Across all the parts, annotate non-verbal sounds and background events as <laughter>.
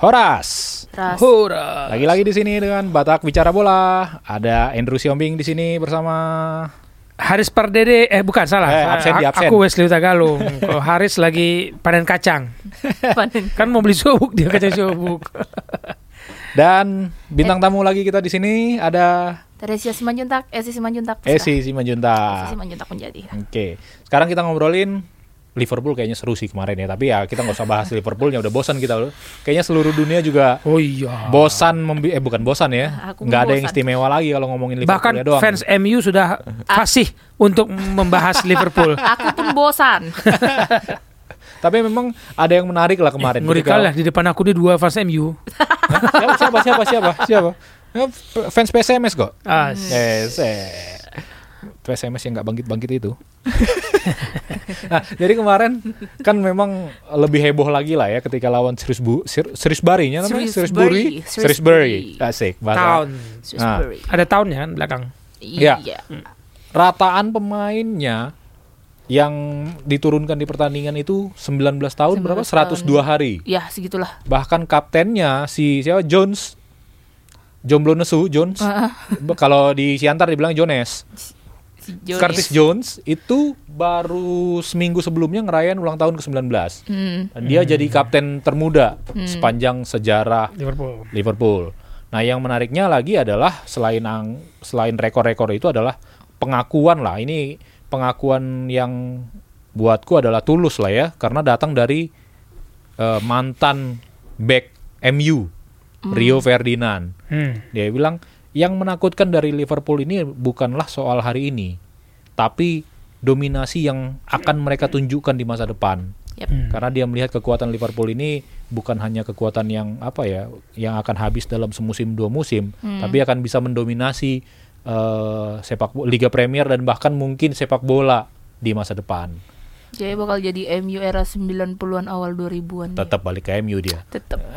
Horas. Ras. Hura. Lagi-lagi di sini dengan Batak bicara bola. Ada Andrew Siombing di sini bersama Haris Pardede eh bukan salah. Eh, absen di absen. Aku Wesley Utagalung. Kalau Haris lagi panen kacang. <laughs> Panen. Kan mau beli sobuk dia kacang sobuk. <laughs> dan bintang tamu lagi kita di sini ada Teresia Simanjuntak, Esi Simanjuntak. Esi Esi Simanjunta. Simanjuntak menjadi. Oke. Sekarang kita ngobrolin Liverpool kayaknya seru sih kemarin ya. Tapi ya kita nggak usah bahas Liverpoolnya udah bosan kita loh. Kayaknya seluruh dunia juga Oh iya. bosan membi eh bukan bosan ya. Nggak ada yang istimewa lagi kalau ngomongin Liverpool Bahkan ya doang. fans MU sudah fasih untuk membahas <laughs> Liverpool. Aku pun bosan. <laughs> Tapi memang ada yang menarik lah kemarin. Ngeri Ketika- kali lah di depan aku nih dua fans MU. <laughs> siapa, siapa siapa siapa siapa fans PSMS kok Ah, yes eh. PSMS yang nggak bangkit-bangkit itu <laughs> nah jadi kemarin kan memang lebih heboh lagi lah ya ketika lawan Shrewsbury Shrewsbury nya namanya Shrewsbury Shrewsbury. Shrewsbury asik bahasa tahun. Shrewsbury. Ada tahunnya kan belakang. Iya. Iya. rataan pemainnya yang diturunkan di pertandingan itu 19 tahun 19 berapa tahun. 102 hari Ya, segitulah. bahkan kaptennya si siapa Jones Jomblo Nesu Jones Ah, kalau di Siantar dibilang Jones Jones. Curtis Jones itu baru seminggu sebelumnya ngerayain ulang tahun ke-19 Hmm. dan dia jadi kapten termuda sepanjang sejarah Liverpool. Liverpool. Nah, yang menariknya lagi adalah selain ang, selain rekor-rekor itu adalah pengakuan lah. Ini pengakuan yang buatku adalah tulus lah ya, karena datang dari eh, mantan back MU Rio Ferdinand. Hmm. Dia bilang yang menakutkan dari Liverpool ini bukanlah soal hari ini, tapi dominasi yang akan mereka tunjukkan di masa depan. Yep. Karena dia melihat kekuatan Liverpool ini bukan hanya kekuatan yang apa ya, yang akan habis dalam semusim dua musim, tapi akan bisa mendominasi eh, sepak Liga Premier dan bahkan mungkin sepak bola di masa depan. Jadi bakal jadi MU era 90-an awal 2000-an. Tetap balik ke MU dia. Tetap. <laughs>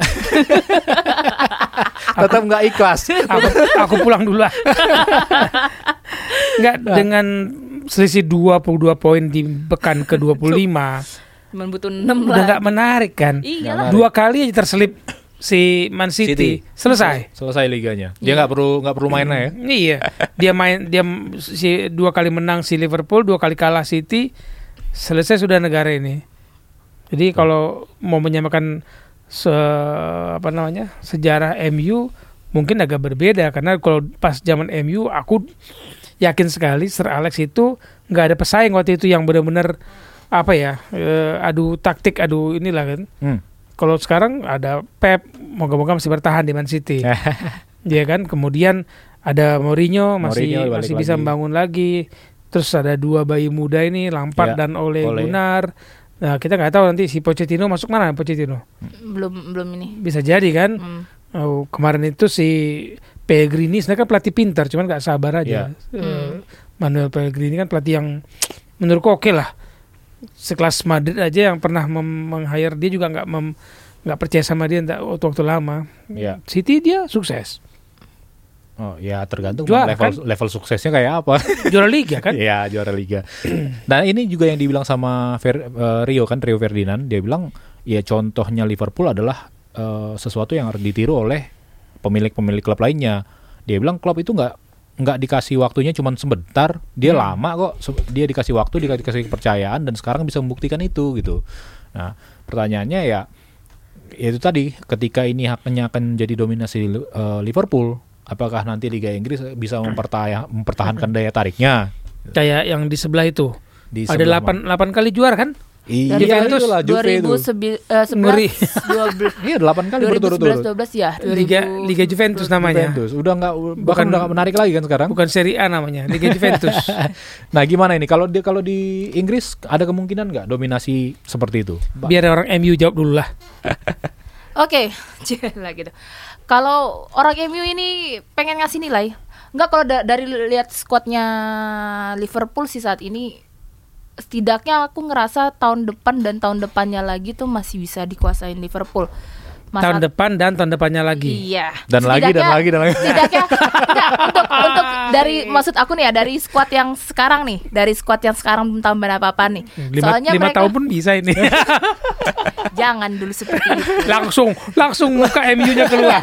Tetap nggak ikhlas. <laughs> aku, aku pulang dulu lah. <laughs> Enggak dengan selisih 22 poin di pekan ke-25 Cuman butuh 6 udah lah. nggak menarik kan. Iya Nggak lah. Dua kali aja terselip si Man City, City. selesai. Selesai liganya. Dia nggak perlu nggak perlu mainnya ya. Iya, dia main dia si dua kali menang si Liverpool, dua kali kalah City, selesai sudah negara ini. Jadi kalau mau menyamakan se apa namanya sejarah MU mungkin agak berbeda karena kalau pas zaman MU aku yakin sekali Sir Alex itu nggak ada pesaing waktu itu yang benar-benar apa ya eh, adu taktik adu inilah kan. Hmm. Kalau sekarang ada Pep, moga-moga masih bertahan di Man City. <laughs> Iya kan, kemudian ada Mourinho masih Mourinho masih bisa lagi. membangun lagi. Terus ada dua bayi muda ini Lampard Ya, dan Ole, Ole. Gunnar. Nah, kita nggak tahu nanti si Pochettino masuk mana Pochettino. Belum belum ini. Bisa jadi kan. Hmm. Oh, kemarin itu si Pellegrini sebenarnya kan pelatih pintar, cuman nggak sabar aja. Ya. Eh, Manuel Pellegrini kan pelatih yang menurutku oke lah. Sekelas Madrid aja yang pernah meng-hire dia juga nggak nggak percaya sama dia entah waktu, waktu lama. Ya. City dia sukses. Oh ya tergantung Juara, level kan? level suksesnya kayak apa. <laughs> Juara liga kan? Iya juara liga. nah ini juga yang dibilang sama Fer- eh, Rio kan Rio Ferdinand dia bilang ya contohnya Liverpool adalah eh, sesuatu yang harus ditiru oleh pemilik-pemilik klub lainnya. Dia bilang klub itu nggak nggak dikasih waktunya cuma sebentar, dia Hmm. lama kok. Dia dikasih waktu, dia dikasih kepercayaan dan sekarang bisa membuktikan itu gitu. Nah pertanyaannya ya ya itu tadi ketika ini haknya akan jadi dominasi eh, Liverpool, apakah nanti Liga Inggris bisa mempertahankan daya tariknya? Kayak yang di sebelah itu. Di Ada sebelah 8 8 kali juara kan? Iya, Juventus itulah Juve itu. 2011 Ngeri. 12 Iya, 8 kali berturut-turut. 2011 12 ya. Liga 2000 Liga Juventus namanya. Juventus. Udah nggak bahkan Bukan- udah nggak menarik lagi kan sekarang. Bukan Serie A namanya, Liga Juventus. <laughs> Nah, gimana ini kalau di kalau di Inggris ada kemungkinan nggak dominasi seperti itu? Biar orang MU jawab dulu lah. <laughs> Oke, <laughs> lah gitu. Kalau orang MU ini pengen ngasih nilai, enggak kalau da- dari lihat skuadnya Liverpool sih saat ini setidaknya aku ngerasa tahun depan dan tahun depannya lagi tuh masih bisa dikuasain Liverpool. Masa- tahun depan dan tahun depannya lagi. Iya. Dan lagi, dan lagi, dan lagi. Setidaknya <laughs> enggak, untuk untuk dari maksud aku nih ya dari squad yang sekarang nih, dari squad yang sekarang belum tambah apa-apa nih. Lima, Soalnya lima mereka tahun pun bisa ini. <laughs> jangan dulu seperti itu. <laughs> langsung langsung muka MU-nya keluar.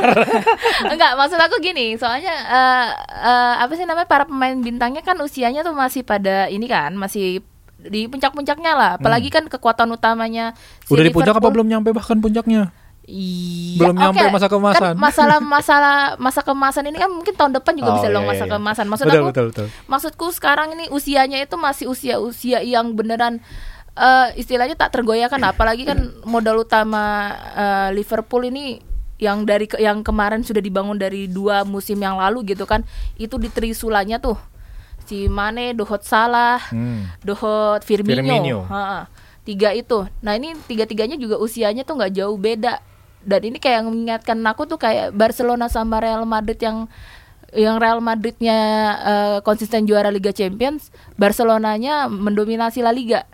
Enggak, maksud aku gini, soalnya eh, eh, apa sih namanya para pemain bintangnya kan usianya tuh masih pada ini kan, masih di puncak-puncaknya lah. Apalagi kan kekuatan utamanya si Udah di puncak apa belum nyampe bahkan puncaknya? Iya, Belum nyampe masa keemasan. Kan masalah <laughs> masalah masa kemasan ini kan mungkin tahun depan juga Oh, bisa iya, dong iya, masa iya. kemasan. Maksud Betul, aku betul, betul. maksudku sekarang ini usianya itu masih usia-usia yang beneran eh, istilahnya tak tergoyahkan apalagi kan <clears throat> modal utama eh, Liverpool ini yang dari ke- yang kemarin sudah dibangun dari dua musim yang lalu gitu kan itu di trisulanya tuh si Mane, Dohot Salah, Hmm. Dohot Firmino, Firmino. Ha-ha. tiga itu. Nah ini tiga-tiganya juga usianya tuh nggak jauh beda. Dan ini kayak mengingatkan aku tuh kayak Barcelona sama Real Madrid yang yang Real Madridnya eh, konsisten juara Liga Champions, Barcelonanya mendominasi La Liga.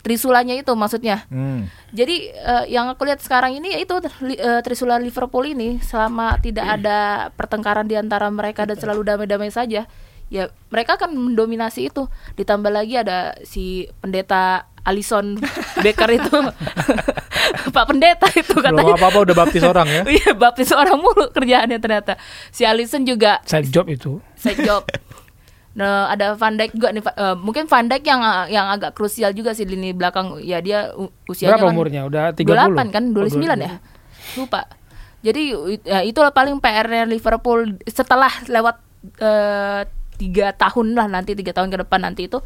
Trisulanya itu maksudnya. Hmm. Jadi eh, yang aku lihat sekarang ini yaitu li- eh, Trisula Liverpool ini selama tidak ada pertengkaran di antara mereka dan selalu damai-damai saja, ya mereka akan mendominasi itu. Ditambah lagi ada si pendeta Alison Becker itu, <laughs> <laughs> Pak Pendeta itu Belum katanya. apa-apa udah baptis orang ya. <laughs> Iya, baptis orang mulu kerjaannya ternyata. Si Alison juga Side job itu. side job. Nah, ada Van Dijk juga nih. Eh, mungkin Van Dijk yang yang agak krusial juga sih lini belakang. Ya dia usianya Berapa kan umurnya? Udah 30. 28 kan, 29 ya. Lupa. Jadi ya, itulah paling PR-nya Liverpool setelah lewat eh, tiga tahun lah nanti tiga tahun ke depan nanti itu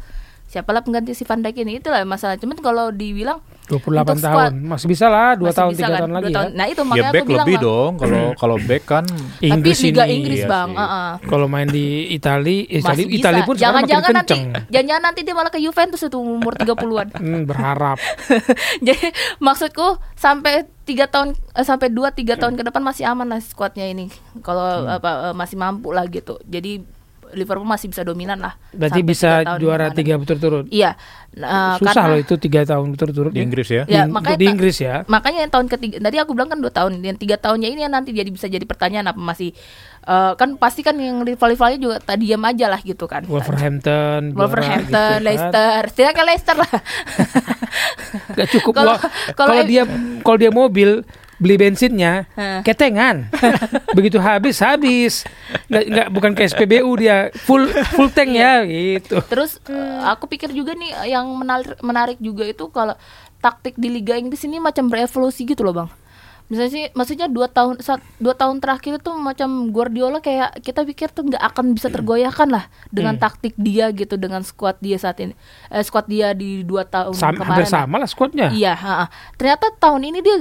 siapalah pengganti si Van Dijk ini itulah masalah. Cuman kalau dibilang 28 untuk tahun. squad, Masih bisa lah 2 masih tahun, 3 kan, tahun dua lagi tahun. ya. Nah itu Ya makanya back aku bilang lebih Bang. dong. Kalau kalau back kan Inggris Tapi Liga ini. Inggris Iya bang. sih. Heeh. Kalau main di Itali, eh, Itali, Masih bisa. Itali pun sekarang makin Jangan-jangan nanti, kenceng. jangan-jangan nanti dia malah ke Juventus itu umur 30-an. <laughs> Hmm, berharap. <laughs> Jadi maksudku sampai tiga tahun eh, sampai dua tiga tahun ke depan masih aman lah skuadnya ini. Kalau Hmm. apa eh, masih mampu lah gitu. Jadi Liverpool masih bisa dominan lah. Berarti bisa juara tiga berturut-turut. Iya. Nah, Susah karena- loh itu tiga tahun berturut-turut. di Inggris ya. Ya, Di- makanya di Inggris ya. Makanya yang tahun ketiga tadi aku bilang kan dua tahun, yang tiga tahunnya ini yang nanti jadi bisa jadi pertanyaan apa masih eh, kan pasti kan yang rival-rivalnya juga tadi diam aja lah gitu kan. Wolverhampton, juara Wolverhampton, gitu kan. Leicester, setidaknya Leicester lah. Gak cukup <laughs> Kalau dia kalau dia mobil beli bensinnya Hah. ketengan. <laughs> Begitu habis habis. Nggak, nggak bukan ke SPBU dia full full tank ya gitu. Terus eh, aku pikir juga nih yang menarik menarik juga itu kalau taktik di Liga Inggris ini macam berevolusi gitu loh bang. Misalnya sih, maksudnya dua tahun saat dua tahun terakhir itu macam Guardiola kayak kita pikir tuh nggak akan bisa tergoyahkan lah dengan taktik dia gitu dengan squad dia saat ini, eh, squad dia di dua tahun Sama, kemarin. hampir lah. sama lah squadnya. Iya, ha-ha. ternyata tahun ini dia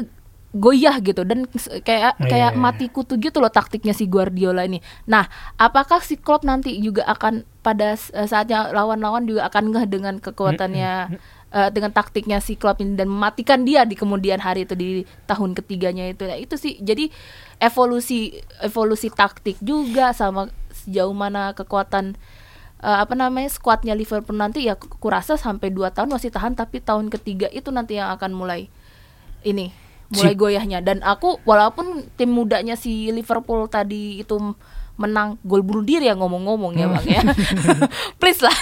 goyah gitu dan kayak Iya. kayak mati kutu gitu loh taktiknya si Guardiola ini. Nah, apakah si Klopp nanti juga akan pada eh, saatnya lawan-lawan juga akan ngeh dengan kekuatannya eh, dengan taktiknya si Klopp ini dan mematikan dia di kemudian hari itu di tahun ketiganya itu. Nah, itu sih jadi evolusi evolusi taktik juga sama sejauh mana kekuatan eh, apa namanya skuadnya Liverpool nanti ya ku- kurasa sampai 2 tahun masih tahan tapi tahun ketiga itu nanti yang akan mulai ini mulai Si- goyahnya dan aku walaupun tim mudanya si Liverpool tadi itu menang gol bunuh diri ya ngomong-ngomong ya bang ya <laughs> please lah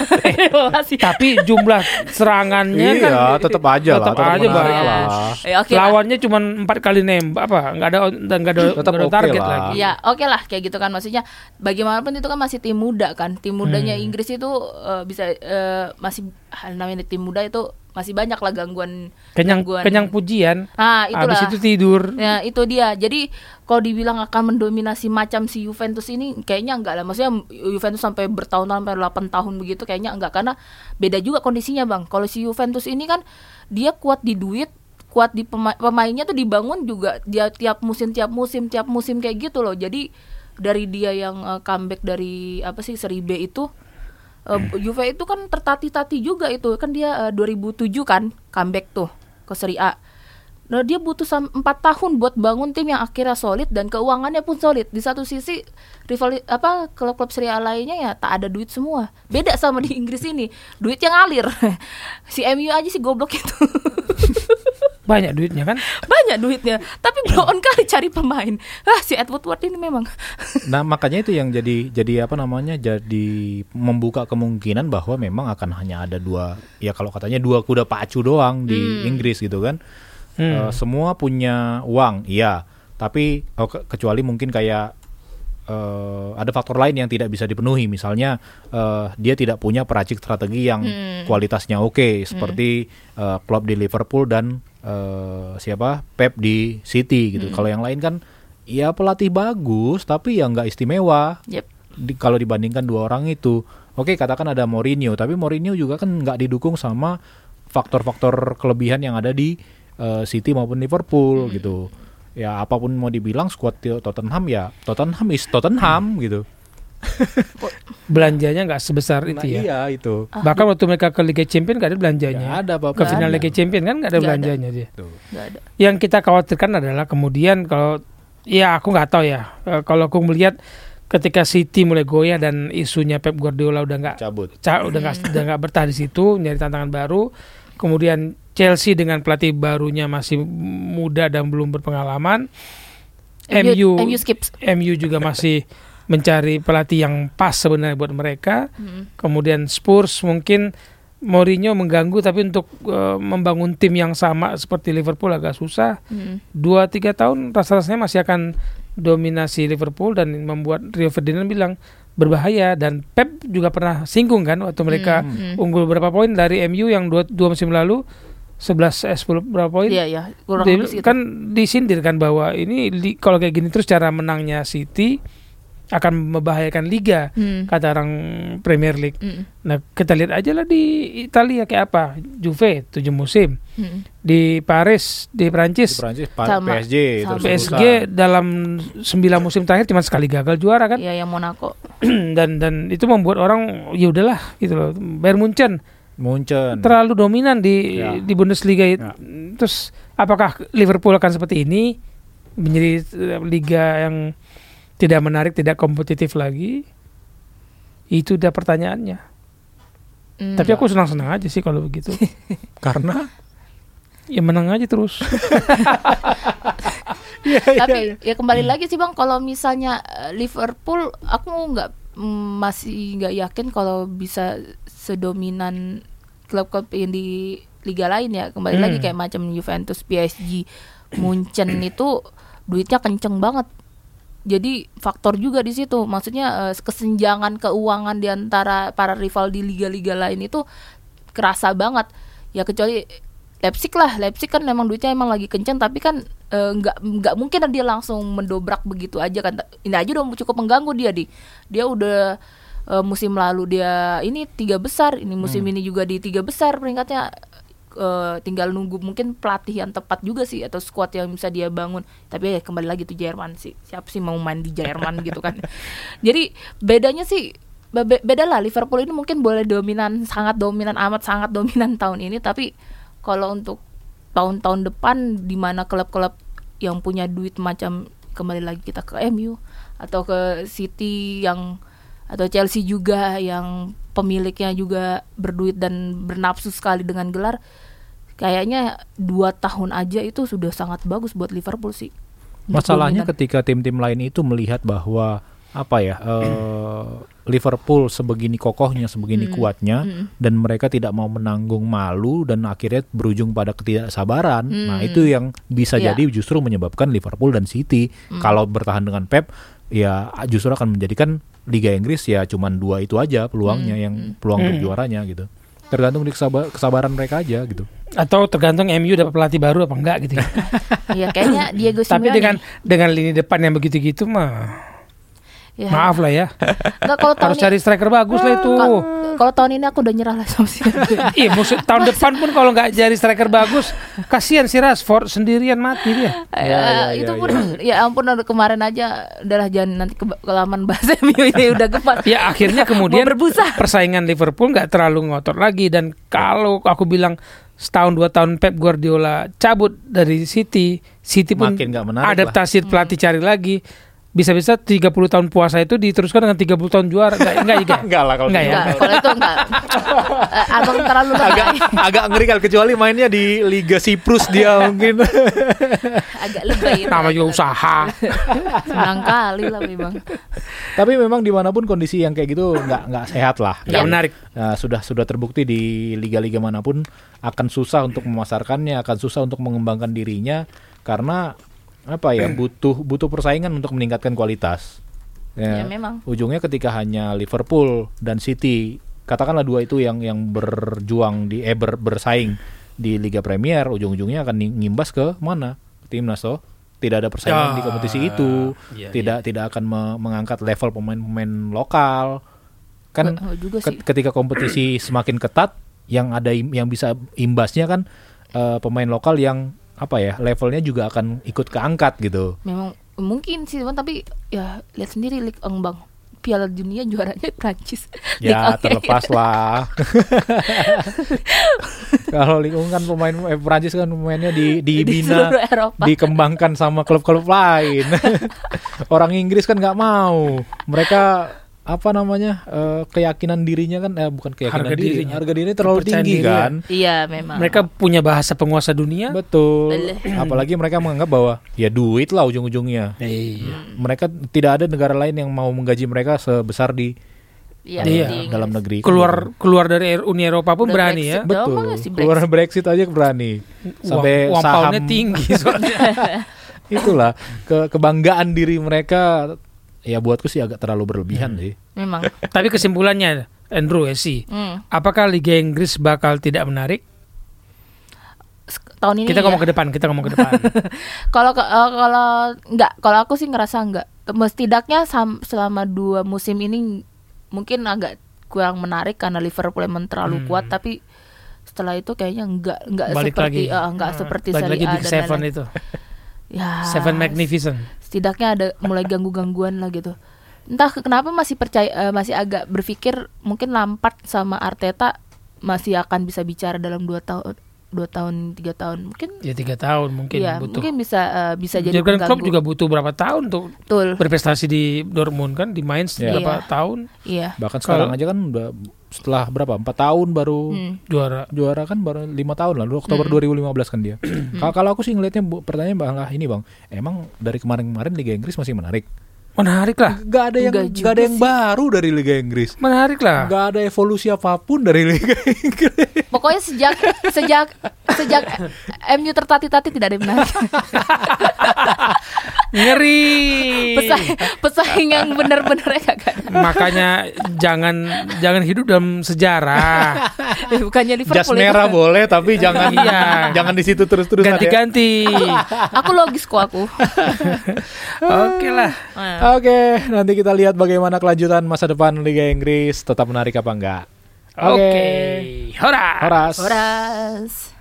Tapi jumlah serangannya Iya, kan tetap aja lah, tetap tetap aja Bang. lah. Ya, oke lah. Lawannya cuma empat kali nembak apa? Nggak ada dan nggak ada, Tetap ada oke target lah. lagi. Ya oke lah kayak gitu kan maksudnya bagaimanapun itu kan masih tim muda kan tim mudanya Hmm. Inggris itu eh, bisa eh, masih namanya tim muda itu masih banyak lah gangguan Kenyang gangguan. kenyang pujian. Nah, itulah. Habis itu tidur. Ya itu dia. Jadi kalau dibilang akan mendominasi macam si Juventus ini kayaknya enggak lah. Maksudnya Juventus sampai bertahun-tahun sampai 8 tahun begitu kayaknya enggak karena beda juga kondisinya, Bang. Kalau si Juventus ini kan dia kuat di duit, kuat di pema- pemainnya tuh dibangun juga dia tiap musim tiap musim tiap musim kayak gitu loh. Jadi dari dia yang eh, comeback dari apa sih seri B itu eh, Juve itu kan tertati-tati juga itu kan dia eh, 2007 kan comeback tuh ke Serie A. Nah dia butuh sam- 4 tahun buat bangun tim yang akhirnya solid dan keuangannya pun solid. Di satu sisi rival apa klub-klub Serie A lainnya ya tak ada duit semua. Beda sama di Inggris ini, duit yang ngalir. <laughs> si MU aja sih goblok itu. <laughs> banyak duitnya kan. banyak duitnya tapi on kali cari pemain ah si Edward Ward ini memang Nah makanya itu yang jadi jadi apa namanya jadi membuka kemungkinan bahwa memang akan hanya ada dua ya kalau katanya dua kuda pacu doang di Inggris gitu kan. Hmm. Eh, semua punya uang, iya. Tapi oh, ke- kecuali mungkin kayak eh, ada faktor lain yang tidak bisa dipenuhi. Misalnya eh, dia tidak punya peracik strategi yang kualitasnya oke, seperti eh, klub di Liverpool dan eh, siapa Pep di City gitu. Kalau yang lain kan ya pelatih bagus, tapi ya nggak istimewa. yep. Di- kalau dibandingkan dua orang itu, oke katakan ada Mourinho, tapi Mourinho juga kan nggak didukung sama faktor-faktor kelebihan yang ada di eh, City maupun Liverpool gitu. Ya apa pun mau dibilang squad Tottenham ya Tottenham is Tottenham gitu. <laughs> Belanjanya nggak sebesar Nah, itu ya. Iya itu. Bahkan waktu mereka ke Liga Champions nggak ada belanjanya. Nggak ada apa-apa. Ke final Liga Champions kan nggak ada ada. belanjanya dia. Tuh. nggak ada Yang kita khawatirkan adalah kemudian kalau ya aku nggak tahu ya. Eh, kalau aku melihat ketika City mulai goyah dan isunya Pep Guardiola udah nggak Cabut. ca- udah nggak udah nggak betah di situ nyari tantangan baru kemudian Chelsea dengan pelatih barunya masih muda dan belum berpengalaman MU MU skips MU juga masih mencari pelatih yang pas sebenarnya buat mereka. Hmm. kemudian Spurs mungkin Mourinho mengganggu tapi untuk eh, membangun tim yang sama seperti Liverpool agak susah. Hmm. dua tiga tahun rasa-rasanya masih akan dominasi Liverpool dan membuat Rio Ferdinand bilang berbahaya. Dan Pep juga pernah singgung kan waktu mereka Hmm. unggul berapa poin dari MU yang dua, dua musim lalu 11 eh 10 berapa poin. Iya ya kurang kan disindir kan bahwa ini kalau kayak gini terus cara menangnya City akan membahayakan liga Hmm. kata orang Premier League. Hmm. Nah kita lihat aja lah di Italia kayak apa Juve tujuh musim Hmm. di Paris di Di Prancis Prancis Pa- Sama. PSG Sama. terus PSG dalam 9 musim terakhir cuma sekali gagal juara kan Iya yang Monaco <clears throat> dan dan itu membuat orang ya udahlah gitu loh Bayern Munchen Munchen. terlalu dominan di Ya. di Bundesliga Ya. terus apakah Liverpool akan seperti ini menjadi eh, liga yang tidak menarik tidak kompetitif lagi itu udah pertanyaannya. Hmm. tapi aku senang-senang aja sih kalau begitu. <laughs> Karena? Ya menang aja terus. <laughs> <laughs> Tapi ya kembali lagi sih bang kalau misalnya eh, Liverpool aku nggak mm, masih nggak yakin kalau bisa sedominan klub-klub yang di liga lain ya. Kembali Hmm. lagi kayak macam Juventus PSG Munchen <clears throat> itu duitnya kenceng banget jadi faktor juga di situ. Maksudnya eh, kesenjangan keuangan di antara para rival di liga-liga lain itu kerasa banget. Ya kecuali Leipzig lah. Leipzig kan memang duitnya emang lagi kenceng tapi kan eh, nggak nggak mungkin dia langsung mendobrak begitu aja kan. Ini aja udah cukup mengganggu dia di. Dia udah eh, musim lalu dia ini tiga besar ini musim ini juga di tiga besar peringkatnya eh, tinggal nunggu mungkin pelatih yang tepat juga sih atau squad yang bisa dia bangun. Tapi ya kembali lagi tuh Jerman sih. Siapa sih mau main di Jerman gitu kan? <laughs> Jadi bedanya sih be- beda lah. Liverpool ini mungkin boleh dominan sangat dominan amat sangat dominan tahun ini. Tapi kalau untuk tahun-tahun depan di mana klub-klub yang punya duit macam kembali lagi kita ke MU atau ke City yang atau Chelsea juga yang pemiliknya juga berduit dan bernafsu sekali dengan gelar kayaknya dua tahun aja itu sudah sangat bagus buat Liverpool sih Masalahnya ketika tim-tim lain itu melihat bahwa apa ya eh, Liverpool sebegini kokohnya, sebegini Mm, kuatnya, mm. dan mereka tidak mau menanggung malu dan akhirnya berujung pada ketidaksabaran. Nah Mm. itu yang bisa Iya. jadi justru menyebabkan Liverpool dan City kalau bertahan dengan Pep ya justru akan menjadikan Liga Inggris ya cuman dua itu aja peluangnya Mm, yang peluang untuk Mm. juaranya gitu. Tergantung di kesaba- kesabaran mereka aja gitu. Atau tergantung MU dapat pelatih baru apa enggak gitu ya. <laughs> Iya kayaknya Diego tapi Simeone dengan dengan lini depan yang begitu-gitu mah ya. maaf lah ya Nggak, kalau tahun harus ini- cari striker bagus lah itu Ka- kalau tahun ini aku udah nyerah lah sama Simeone. <laughs> Iya, musuh tahun depan pun kalau nggak jadi striker bagus, kasihan si Rashford sendirian mati dia. Ya, Ya, ya, itu ya, pun ya ampun udah kemarin aja udahlah jangan nanti ke kelaman bahasa <laughs> MU ini udah gemas. Ya akhirnya kemudian berbusa. persaingan Liverpool nggak terlalu ngotot lagi dan kalau aku bilang setahun dua tahun Pep Guardiola cabut dari City, City pun Makin nggak menarik lah. adaptasi pelatih cari lagi. Bisa-bisa 30 tahun puasa itu diteruskan dengan 30 tahun juara. Enggak, enggak, enggak. <laughs> Enggak lah kalau Enggak ya? gitu. Enggak, kalau itu enggak. Eh, Abang terlalu agak agak ngeri kali kecuali mainnya di Liga Siprus dia <laughs> mungkin. Agak lebay. Nama juga usaha. Senang kali lah memang. Tapi memang di mana pun kondisi yang kayak gitu nggak nggak sehat lah. Enggak Iya. menarik. Nah, sudah sudah terbukti di liga-liga mana pun akan susah untuk memasarkannya, akan susah untuk mengembangkan dirinya karena apa ya butuh butuh persaingan untuk meningkatkan kualitas. Ya, memang. Ujungnya ketika hanya Liverpool dan City, katakanlah dua itu yang yang berjuang di eh ber- bersaing di Liga Premier, ujung-ujungnya akan ng- ngimbas ke mana? Timnas toh. Tidak ada persaingan Ya, di kompetisi itu, iya, tidak tidak akan me- mengangkat level pemain-pemain lokal. Kan Oh, juga sih. ketika kompetisi semakin ketat yang ada im- yang bisa imbasnya kan eh, pemain lokal yang apa ya levelnya juga akan ikut keangkat gitu Memang mungkin sih, Bang, tapi ya lihat sendiri Ligue 1, Bang. Piala Dunia juaranya Prancis. Ya 1 terlepas <laughs> lah kalau Ligue 1 kan pemain eh, Prancis kan pemainnya di di dibina Eropa. dikembangkan sama klub-klub lain <laughs> orang Inggris kan nggak mau mereka apa namanya eh, keyakinan dirinya kan eh, bukan keyakinan Harga diri dirinya. harga dirinya terlalu Kepercayaan tinggi diri ya. kan Iya, memang. Mereka punya bahasa penguasa dunia. Betul. <clears throat> Apalagi mereka menganggap bahwa ya duit lah ujung-ujungnya. Iya. Mereka tidak ada negara lain yang mau menggaji mereka sebesar di Iya, Iya. di dalam negeri. Keluar keluar dari Uni Eropa pun Udah berani ya. Brexit. Betul. Masih Keluar Brexit aja berani. Sampai uang, uang saham tinggi soalnya. <laughs> itulah ke kebanggaan diri mereka ya buatku sih agak terlalu berlebihan sih. Memang. <laughs> Tapi kesimpulannya Andrew Esi, Hmm. apakah Liga Inggris bakal tidak menarik? Tahun ini Kita ya. ngomong ke depan, kita ngomong ke depan. <laughs> Kalau eh, kalau enggak, kalau aku sih ngerasa enggak. Setidaknya selama dua musim ini mungkin agak kurang menarik karena Liverpool emang terlalu Hmm. kuat tapi setelah itu kayaknya enggak enggak Balik seperti lagi. eh, enggak Hmm, seperti Balik Serie lagi A dan Seven lain-lain. itu. <laughs> Ya. Seven Magnificent. Setidaknya ada mulai ganggu-gangguan lah gitu. Entah kenapa masih percaya eh, masih agak berpikir mungkin Lampard sama Arteta masih akan bisa bicara dalam dua tahun dua tahun tiga tahun mungkin Ya tiga tahun mungkin Iya, butuh. mungkin bisa eh, bisa jadi Jurgen Klopp juga butuh berapa tahun untuk Betul. berprestasi di Dortmund kan di Mainz Iya. berapa Iya. tahun Iya. Bahkan sekarang aja kan udah setelah berapa empat tahun baru Hmm. juara. juara kan baru lima tahun lalu Oktober 2015 kan dia. Kalau kalau aku sih ngelihatnya pertanyaan bang lah ini bang, emang dari kemarin-kemarin Liga Inggris masih menarik? Menarik lah. Gak ada yang Enggak gak juga ada yang sih. baru dari Liga Inggris. Menarik lah. Gak ada evolusi apa pun dari Liga Inggris. Pokoknya sejak sejak sejak MU tertati-tati tidak ada yang menarik. Ngeri. Pesaing, pesaing yang benar-benar kagak ada. Makanya jangan jangan hidup dalam sejarah. Eh, Bukannya Liverpool Jas itu. merah boleh tapi jangan Iya. jangan di situ terus-terusan ya. Ganti-ganti. Aku logis kok aku. Oke lah. Oke, nanti kita lihat bagaimana kelanjutan masa depan Liga Inggris tetap menarik apa enggak. Oke. Hora. Horas. Horas.